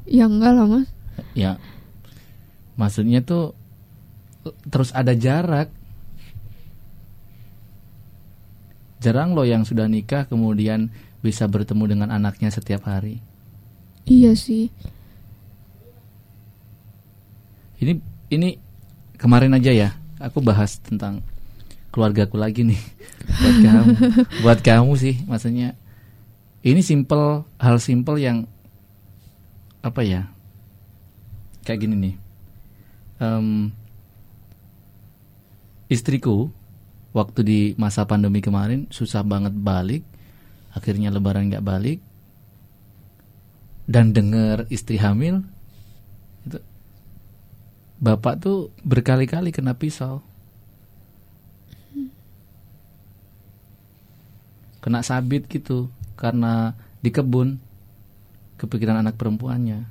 ya enggak lah mas Ya. Maksudnya tuh terus ada jarak. Jarang loh yang sudah nikah kemudian bisa bertemu dengan anaknya setiap hari. Iya sih Ini ini kemarin aja ya, aku bahas tentang keluargaku lagi nih. Buat kamu, buat kamu sih, maksudnya ini simple hal simple yang apa ya? Kayak gini nih. Em, istriku waktu di masa pandemi kemarin susah banget balik, akhirnya Lebaran nggak balik, dan dengar istri hamil itu bapak tuh berkali-kali kena pisau. Kena sabit gitu karena di kebun kepikiran anak perempuannya.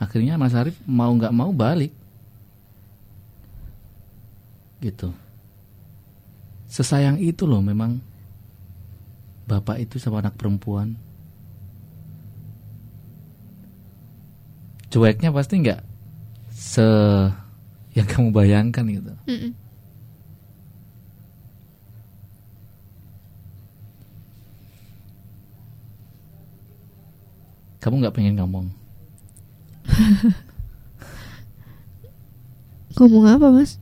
Akhirnya Mas Arif mau nggak mau balik. Gitu. Sesayang itu loh memang bapak itu sama anak perempuan. Cueknya pasti nggak se yang kamu bayangkan gitu. Mm-mm. Kamu nggak pengen ngomong. ngomong apa mas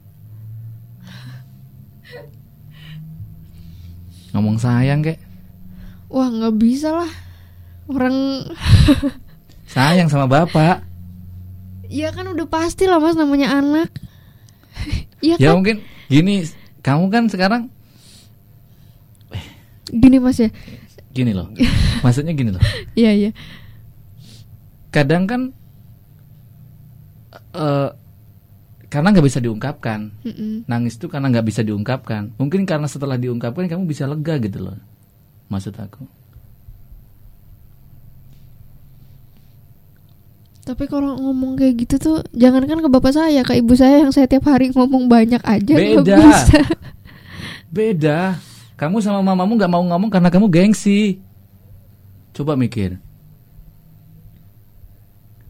Ngomong sayang kek. wah nggak bisa lah orang Sayang sama bapak. Ya kan udah pasti lah mas namanya anak Iya Ya kan mungkin gini, kamu kan sekarang gini mas ya gini loh. Maksudnya gini loh. iya iya Kadang kan eh karena nggak bisa diungkapkan. Mm-mm. Nangis itu karena nggak bisa diungkapkan. Mungkin karena setelah diungkapkan kamu bisa lega gitu loh. Maksud aku. Tapi kalau ngomong kayak gitu tuh jangankan ke bapak saya, ke ibu saya yang saya tiap hari ngomong banyak aja Beda. bisa. Beda. Kamu sama mamamu nggak mau ngomong karena kamu gengsi. Coba mikir.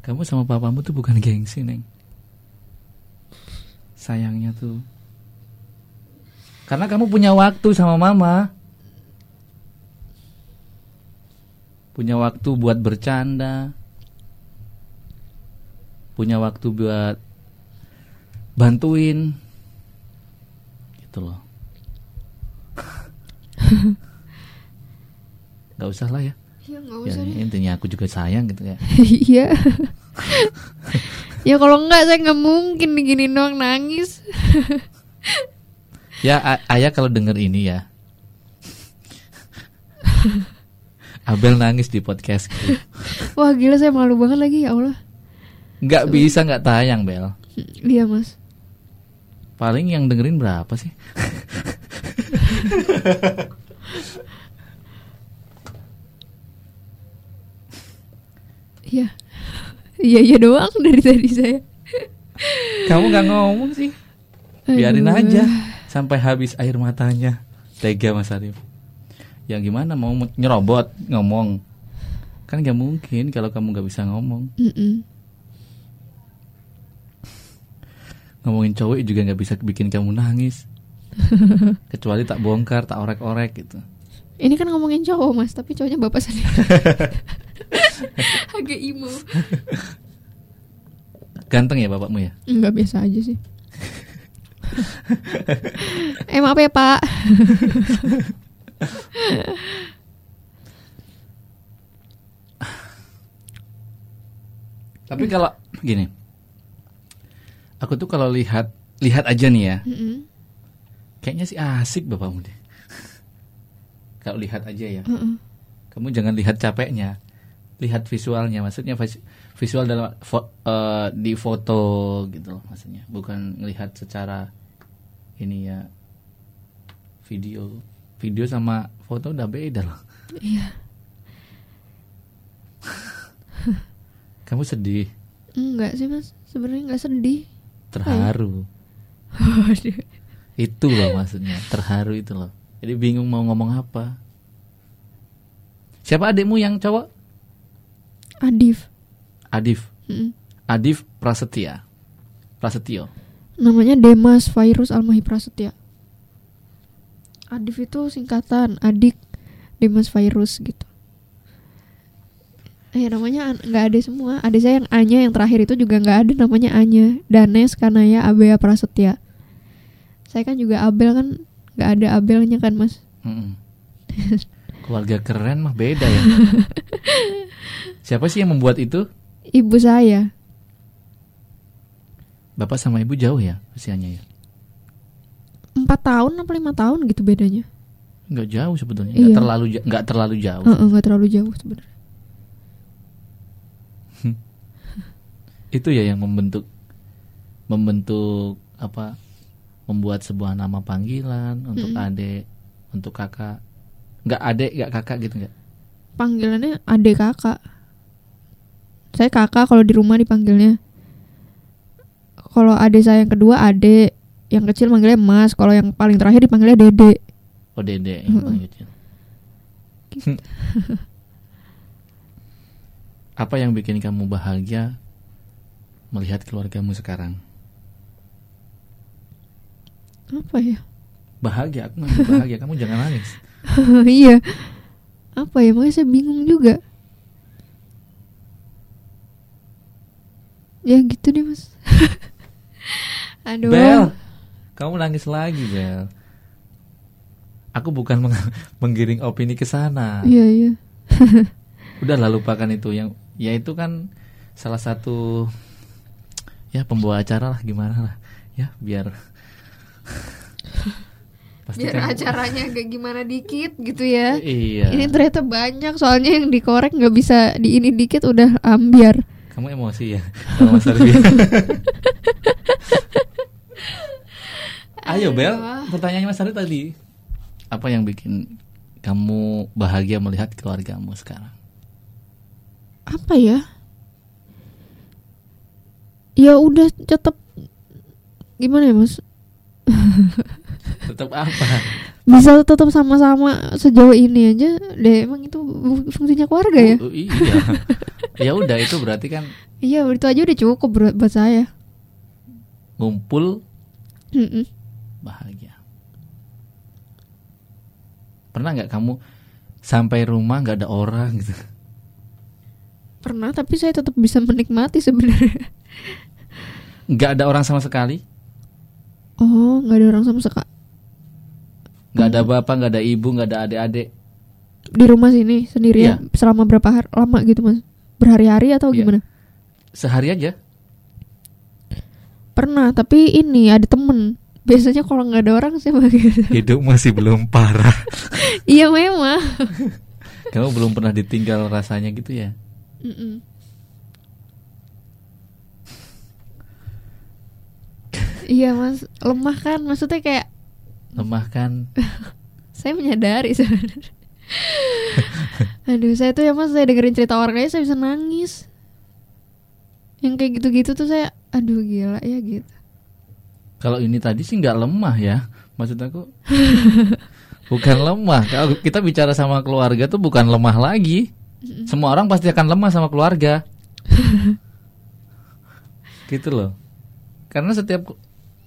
Kamu sama papamu tuh bukan gengsi, Neng. Sayangnya tuh. Karena kamu punya waktu sama mama. Punya waktu buat bercanda. Punya waktu buat bantuin. Gitu loh. Gak usah lah ya. Ya nggak ya usah deh. intinya aku juga sayang gitu ya. Iya. ya kalau enggak saya nggak mungkin gini doang nangis. Ya ayah kalau denger ini ya. Abel nangis di podcast. Wah gila saya malu banget lagi ya Allah. Nggak bisa nggak tayang Bel. Iya mas. Paling yang dengerin berapa sih? Iya. Iya iya doang dari tadi saya. Kamu nggak ngomong sih. Biarin Aduh. aja sampai habis air matanya. Tega Mas Arif. Ya gimana mau nyerobot ngomong? Kan nggak mungkin kalau kamu nggak bisa ngomong. Mm-mm. Ngomongin cowok juga nggak bisa bikin kamu nangis. Kecuali tak bongkar, tak orek-orek gitu. Ini kan ngomongin cowok mas, tapi cowoknya bapak sendiri. Agak imo. Ganteng ya bapakmu ya? Enggak biasa aja sih. eh maaf ya pak. Tapi kalau gini, aku tuh kalau lihat lihat aja nih ya, Mm-mm. kayaknya sih asik bapakmu deh. Kalau lihat aja ya, Mm-mm. kamu jangan lihat capeknya, lihat visualnya. Maksudnya vis- visual dalam fo- eh, di foto gitu loh, maksudnya bukan melihat secara ini ya video video sama foto udah beda loh. Iya. Kamu sedih, Enggak sih mas, sebenarnya nggak sedih. Terharu. Waduh. Itu loh maksudnya, terharu itu loh. Jadi bingung mau ngomong apa. Siapa adikmu yang cowok? Adif. Adif. Mm-mm. Adif Prasetya. Prasetyo. Namanya Demas Virus Almahi Prasetya. Adif itu singkatan adik Demas Virus gitu. Eh namanya an- nggak ada semua. Ada saya yang Anya yang terakhir itu juga nggak ada namanya Anya. Danes Kanaya Abea Prasetya. Saya kan juga Abel kan nggak ada Abelnya kan mas. Mm-mm. Keluarga keren mah beda ya. Siapa sih yang membuat itu? Ibu saya Bapak sama ibu jauh ya usianya ya? empat tahun apa lima tahun gitu bedanya. Nggak jauh sebetulnya, nggak Iya. terlalu nggak terlalu jauh. Nggak terlalu jauh sebenarnya. Itu ya yang membentuk membentuk apa? Membuat sebuah nama panggilan untuk Mm-mm. adik, untuk kakak. Nggak adik, nggak kakak gitu nggak? Panggilannya adik kakak. Saya kakak kalau di rumah dipanggilnya. Kalau adik saya yang kedua adik, yang kecil manggilnya mas. Kalau yang paling terakhir dipanggilnya dede. Oh dede yang paling kecil. Apa yang bikin kamu bahagia melihat keluargamu sekarang? Apa ya? Bahagia, aku nggak bahagia. Kamu jangan nangis. iya. Apa ya? Makanya saya bingung juga. Ya gitu deh mas. Aduh. Bel, kamu nangis lagi Bel. Aku bukan meng- menggiring opini ke sana. Iya iya. Udah lah lupakan itu yang ya itu kan salah satu ya pembawa acara lah gimana lah ya biar Biar kan- acaranya agak gimana dikit gitu ya. Iya. Ini ternyata banyak soalnya yang dikorek nggak bisa di ini dikit udah ambiar. Kamu emosi ya sama Mas Arfi. Ayo Bel, pertanyaannya Mas Arfi tadi. Apa yang bikin kamu bahagia melihat keluargamu sekarang? Apa ya? Ya udah tetap gimana ya mas? Tetap apa? Bisa tetap sama-sama sejauh ini aja. Deh emang itu fungsinya keluarga ya? Oh, iya. ya udah itu berarti kan Iya itu aja udah cukup buat, buat saya. ngumpul Mm-mm. bahagia. Pernah nggak kamu sampai rumah nggak ada orang gitu? Pernah tapi saya tetap bisa menikmati sebenarnya. Nggak ada orang sama sekali? Oh nggak ada orang sama sekali Nggak ada bapak, nggak ada ibu, nggak ada adik-adik? di rumah sini sendirian selama berapa hari lama gitu mas? Berhari-hari atau Iya. gimana? Sehari aja? Pernah tapi ini ada temen. Biasanya kalau nggak ada orang saya begitu. Hidup masih belum parah. iya memang. Kamu belum pernah ditinggal rasanya gitu ya? Mm-mm. Iya mas, lemah kan? Maksudnya kayak Lemah kan? saya menyadari sebenarnya. Aduh, saya tuh ya mas, saya dengerin cerita orang aja saya bisa nangis. Yang kayak gitu-gitu tuh saya, aduh gila ya gitu. Kalau ini tadi sih nggak lemah ya, maksud aku bukan lemah. Kalau kita bicara sama keluarga tuh bukan lemah lagi. Semua orang pasti akan lemah sama keluarga. gitu loh. Karena setiap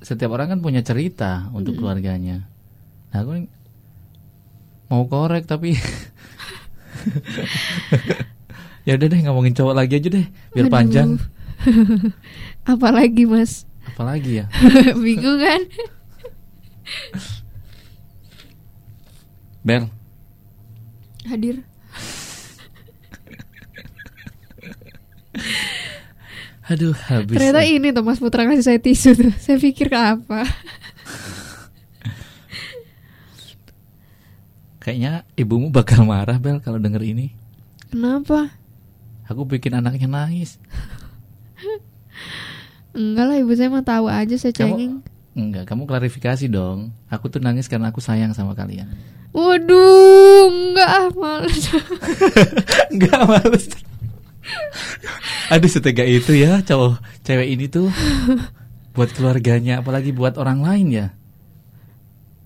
setiap orang kan punya cerita untuk keluarganya. Nah, aku mau korek tapi ya udah deh ngomongin cowok lagi aja deh biar Aduh. panjang. Apalagi mas, Apalagi ya? bingung kan? Bel, Hadir. Aduh habis. Ternyata nih. ini tuh mas Putra ngasih saya tisu tuh. Saya pikir ke apa? Kayaknya ibumu bakal marah Bel kalau denger ini. Kenapa? Aku bikin anaknya nangis. Enggak lah ibu saya mah tahu aja saya Kamu- cengeng. Enggak, kamu klarifikasi dong. Aku tuh nangis karena aku sayang sama kalian. Waduh, enggak ah, males. Enggak males. Aduh setega itu ya cowok cewek ini tuh buat keluarganya apalagi buat orang lain ya.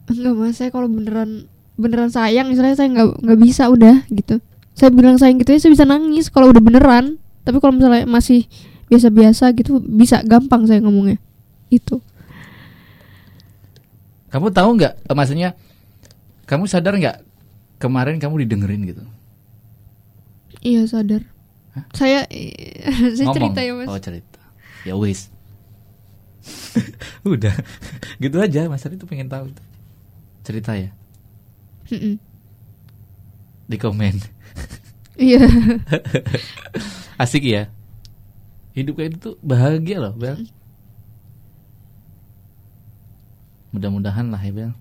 Enggak mas, saya kalau beneran beneran sayang, misalnya saya nggak nggak bisa udah gitu. Saya bilang sayang gitu ya, saya bisa nangis kalau udah beneran. Tapi kalau misalnya masih biasa-biasa gitu, bisa gampang saya ngomongnya. Itu. Kamu tahu nggak? eh, maksudnya kamu sadar nggak kemarin kamu didengerin gitu? Iya sadar. Saya saya Ngomong. cerita ya mas. Oh cerita. Ya wis. Udah. Gitu aja Mas Ari tuh pengen tahu itu. Cerita ya Mm-mm. di komen. Iya. Asik ya. Hidup kayak itu tuh bahagia loh, Bel. Mudah-mudahan lah ya, Bel.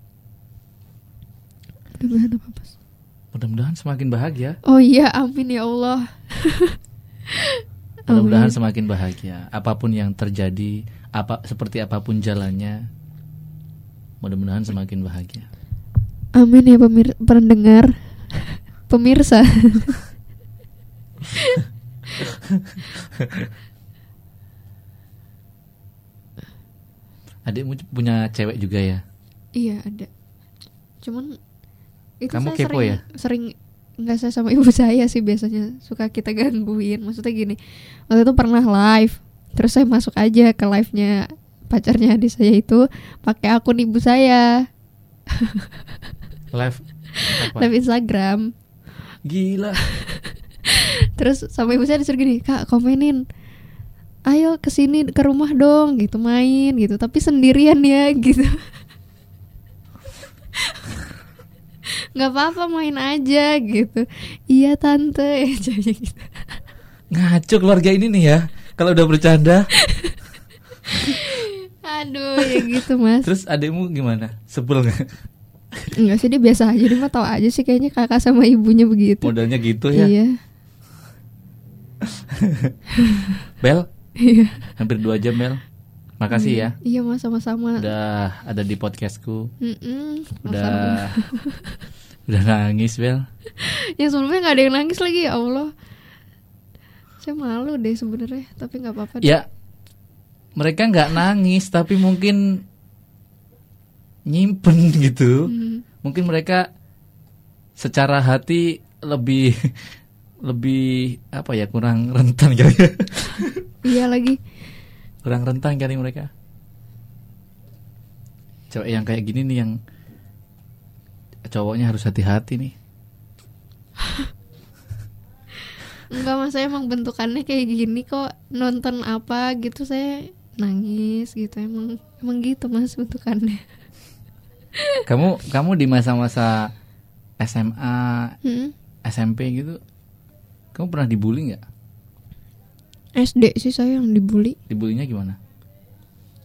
Mudah-mudahan apa mas? Mudah-mudahan semakin bahagia. Oh iya, amin ya Allah. Mudah-mudahan semakin bahagia. Apa pun yang terjadi, apa seperti apa pun jalannya, mudah-mudahan semakin bahagia. Amin ya pemir pendengar, pemirsa. Adikmu punya cewek juga ya? iya ada. Cuman itu Kamu saya kepo sering, ya? Sering nggak saya sama ibu saya sih biasanya suka kita gangguin. Maksudnya gini, waktu itu pernah live, terus saya masuk aja ke live-nya pacarnya adik saya itu pakai akun ibu saya, Live apa? live Instagram. Gila. Terus sama ibu saya disuruh gini, kak komenin, ayo ke sini ke rumah dong, gitu main gitu, tapi sendirian ya gitu. Nggak apa-apa main aja gitu. Iya tante, jawabnya gitu. Ngaco keluarga ini nih ya. Kalau udah bercanda, Aduh, ya gitu mas. terus adikmu gimana? Sebel nggak? Enggak sih dia biasa aja, dia mah tahu aja sih kayaknya kakak sama ibunya begitu. Modalnya gitu ya. Iya, Bel, iya. hampir dua jam Bel. Makasih ya. Iya mas sama-sama. Udah ada di podcastku. Mm-mm, sama-sama. Udah udah nangis Bel. yang sebelumnya nggak ada yang nangis lagi ya Allah saya malu deh sebenarnya tapi nggak apa-apa deh. Ya mereka nggak nangis tapi mungkin nyimpen gitu. Hmm. Mungkin mereka secara hati lebih lebih apa ya kurang rentan kali ya. iya lagi kurang rentan kali mereka. Cewek yang kayak gini nih yang cowoknya harus hati-hati nih. Enggak mas saya emang bentukannya kayak gini kok nonton apa gitu saya nangis gitu emang emang gitu mas bentukannya Kamu kamu di masa-masa SMA, Hmm. SMP gitu, kamu pernah dibully nggak? SD sih saya yang dibully Dibulinya gimana?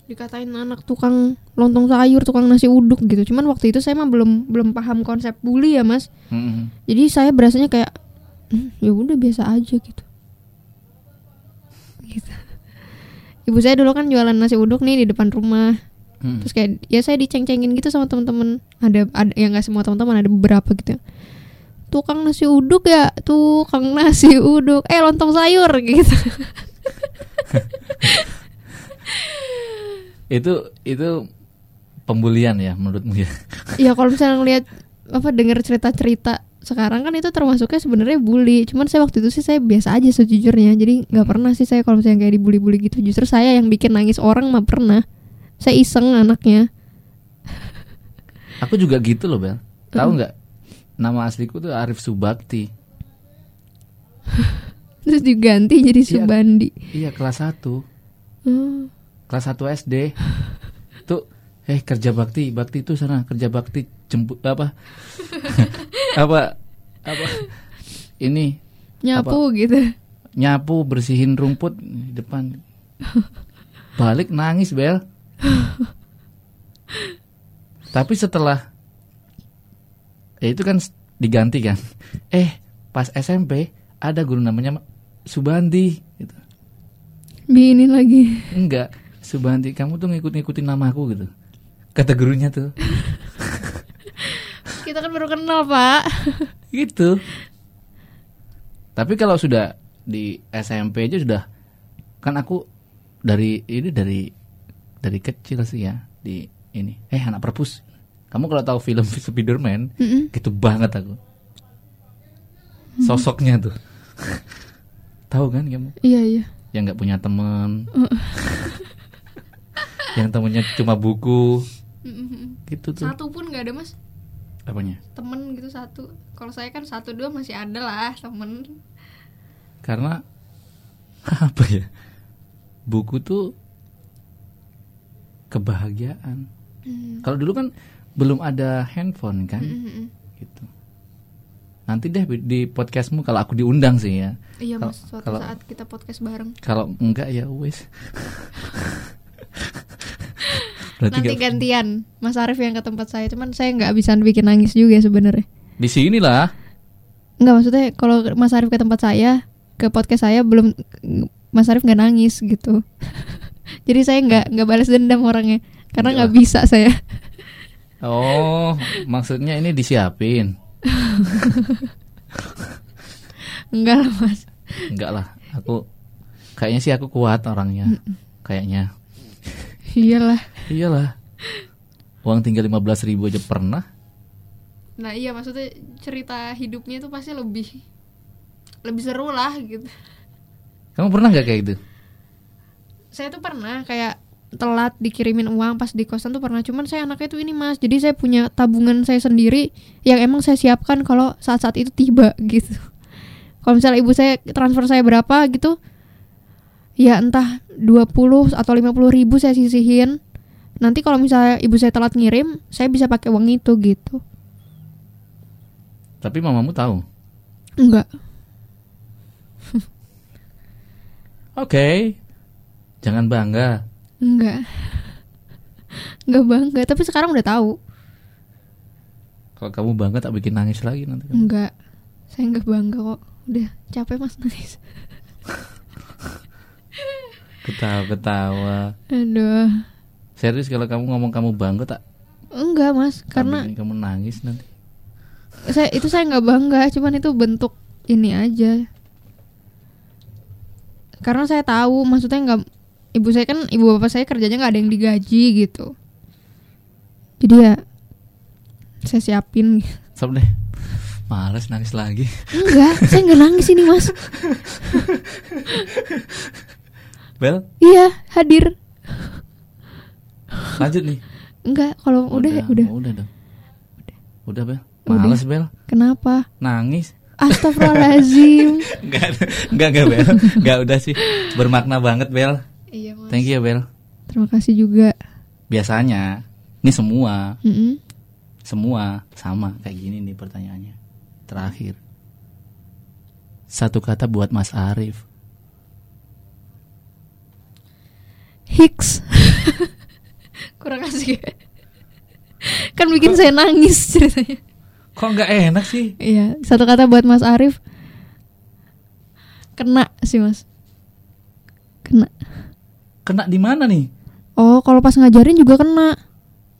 dikatain anak tukang lontong sayur tukang nasi uduk gitu. Cuman waktu itu saya mah belum belum paham konsep bully ya mas. Hmm. jadi saya berasanya kayak "Hmm, ya udah biasa aja gitu. Gitu. Ibu saya dulu kan jualan nasi uduk nih di depan rumah. Hmm. terus kayak ya saya diceng-cengin gitu sama teman-teman ada ada yang nggak semua teman-teman ada beberapa gitu. Tukang nasi uduk ya tukang nasi uduk. Eh lontong sayur gitu. Itu itu pembulian ya menurutmu ya? ya kalau misalnya ngelihat apa dengar cerita-cerita sekarang kan itu termasuknya sebenarnya bully cuman saya waktu itu sih saya biasa aja sejujurnya jadi nggak pernah sih saya kalau misalnya kayak dibully-bully gitu justru saya yang bikin nangis orang mah pernah saya iseng anaknya Aku juga gitu loh Bel. Tahu nggak? Nama asliku tuh Arif Subakti. terus diganti jadi Iya. Subandi Iya kelas 1 oh. kelas 1 SD tuh eh kerja bakti bakti itu sana kerja bakti jemput apa? Apa? Apa? Ini nyapu gitu. Nyapu bersihin rumput di depan. Balik nangis bel. Tapi setelah ya itu kan diganti kan. Eh pas SMP ada guru namanya Subandi gitu. Bini lagi. Enggak Subandi kamu tuh ngikut-ngikutin namaku gitu kata gurunya tuh. Kita kan baru kenal, Pak. gitu. Tapi kalau sudah di SMP aja sudah kan aku dari ini dari dari kecil sih ya di ini. Eh anak perpus. Kamu kalau tahu film Spiderman Mm-mm. gitu banget aku. Sosoknya tuh. Tahu kan kamu? Iya, iya. yang nggak punya teman yang temennya cuma buku gitu tuh Satu pun nggak ada, Mas. apanya Temen gitu satu. Kalau saya kan satu dua masih ada lah temen. karena apa ya buku tuh kebahagiaan Hmm. kalau dulu kan belum ada handphone kan Mm-mm. gitu nanti deh di podcastmu kalau aku diundang sih ya Iya, Kalau- Mas. Suatu kalau- saat kita podcast bareng. kalau enggak ya wes berarti Nanti nggak- gantian Mas Arif yang ke tempat saya. Cuman saya nggak bisa bikin nangis juga sebenarnya. Di sini lah. Nggak maksudnya kalau Mas Arif ke tempat saya Ke podcast saya belum Mas Arif nggak nangis gitu. Jadi saya nggak nggak balas dendam orangnya. Karena nggak bisa saya. Oh maksudnya ini disiapin? Enggak lah mas. Enggak lah. Aku kayaknya sih aku kuat orangnya. Kayaknya Iyalah. Iyalah. Uang tinggal 15.000 ribu aja pernah. Nah iya maksudnya cerita hidupnya itu pasti lebih Lebih seru lah gitu. Kamu pernah nggak kayak gitu? Saya tuh pernah kayak telat dikirimin uang pas di kosan tuh pernah. Cuman saya anaknya tuh ini mas. Jadi saya punya tabungan saya sendiri yang emang saya siapkan kalau saat-saat itu tiba gitu. Kalau misalnya ibu saya transfer saya berapa gitu ya entah 20 atau 50 ribu saya sisihin. Nanti kalau misalnya ibu saya telat ngirim saya bisa pakai uang itu gitu. Tapi mamamu tahu? Enggak. Oke. Jangan bangga. Enggak. Enggak bangga tapi sekarang udah tahu. Kalau kamu bangga tak bikin nangis lagi nanti kamu. enggak. Saya enggak bangga kok. Udah capek mas. Nangis ketawa ketawa. Aduh. Serius kalau kamu ngomong kamu bangga tak? Enggak mas karena kamu nangis nanti. Saya itu saya nggak bangga cuman itu bentuk ini aja. Karena saya tahu maksudnya nggak ibu saya kan ibu bapak saya kerjanya nggak ada yang digaji gitu. Jadi ya saya siapin. Stop deh males nangis lagi. Enggak saya nggak nangis ini mas Bel? Iya hadir. Lanjut nih. Enggak kalau udah udah, udah. dong. Udah. Bel. Udah. males Bel. Kenapa? Nangis. Astagfirullahaladzim. Enggak, enggak, enggak Bel. Enggak udah sih. Bermakna banget Bel. Iya mas. Thank you ya Bel. Terima kasih juga. Biasanya Ini semua. Mm-mm. Semua Sama kayak gini nih pertanyaannya. Terakhir. Satu kata buat Mas Arif Hicks kurang asik ya? kan bikin saya nangis ceritanya Kok enggak enak sih Iya, satu kata buat Mas Arif. Kena sih, Mas. Kena. Kena di mana nih Oh, kalau pas ngajarin juga kena.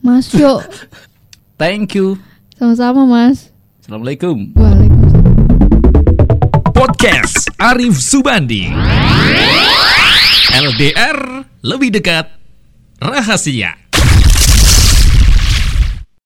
Mas Yo. Thank you Sama-sama, Mas. Assalamualaikum Waalaikumsalam. Podcast Arif Subandi. LDR lebih dekat rahasia.